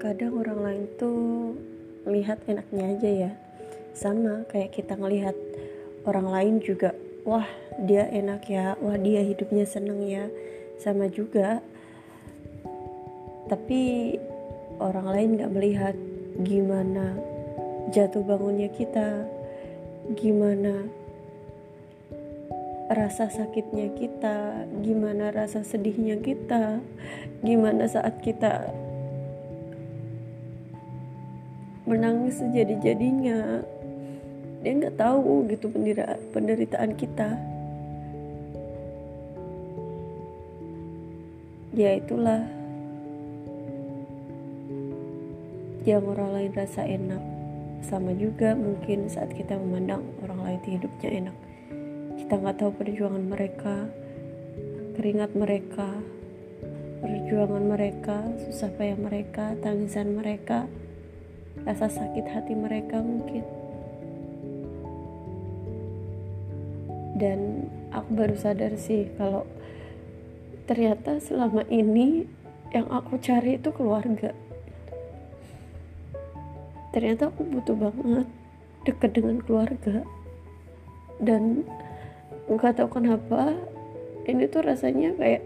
kadang orang lain tuh melihat enaknya aja ya. Sama kayak kita ngelihat orang lain juga wah dia enak ya wah dia hidupnya seneng ya. Sama juga tapi orang lain gak melihat gimana jatuh bangunnya kita gimana rasa sakitnya kita gimana rasa sedihnya kita gimana saat kita menangis sejadi-jadinya. Dia nggak tahu gitu penderitaan kita. Ya itulah. Yang orang lain rasa enak. Sama juga mungkin saat kita memandang orang lain hidupnya enak. Kita nggak tahu perjuangan mereka keringat mereka perjuangan mereka susah payah mereka tangisan mereka rasa sakit hati mereka mungkin. Dan aku baru sadar sih kalau ternyata selama ini yang aku cari itu keluarga. Ternyata aku butuh banget deket dengan keluarga. Dan nggak tahu kenapa ini tuh rasanya kayak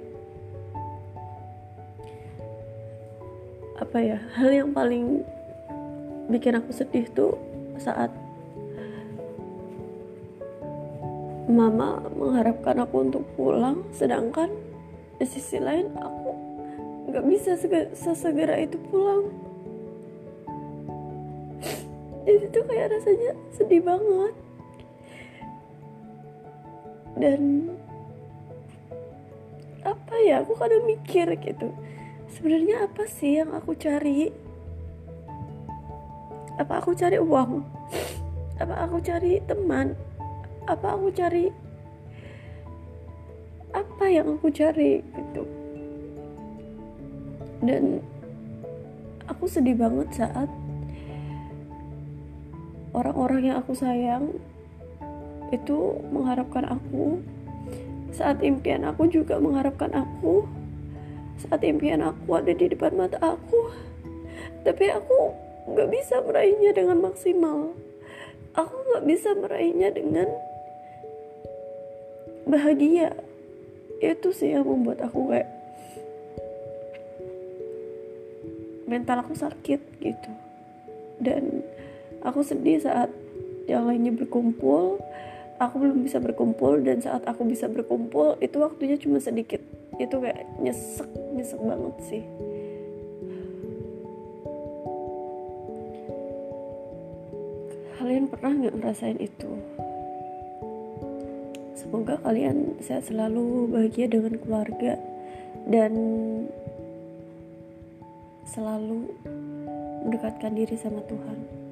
apa ya hal yang paling bikin aku sedih tuh saat mama mengharapkan aku untuk pulang sedangkan di sisi lain aku nggak bisa sesegera itu pulang. Jadi tuh kayak rasanya sedih banget. Dan apa ya aku kadang mikir gitu sebenarnya apa sih yang aku cari apa aku cari uang? Apa aku cari teman? Apa aku cari apa yang aku cari gitu. Dan aku sedih banget saat orang-orang yang aku sayang itu mengharapkan aku. Saat impian aku juga mengharapkan aku. Saat impian aku ada di depan mata aku. Tapi aku nggak bisa meraihnya dengan maksimal. Aku nggak bisa meraihnya dengan bahagia. Itu sih yang membuat aku kayak mental aku sakit gitu. Dan aku sedih saat yang lainnya berkumpul aku belum bisa berkumpul dan saat aku bisa berkumpul itu waktunya cuma sedikit. Itu kayak nyesek nyesek banget sih kalian pernah nggak ngerasain itu? Semoga kalian sehat selalu bahagia dengan keluarga dan selalu mendekatkan diri sama Tuhan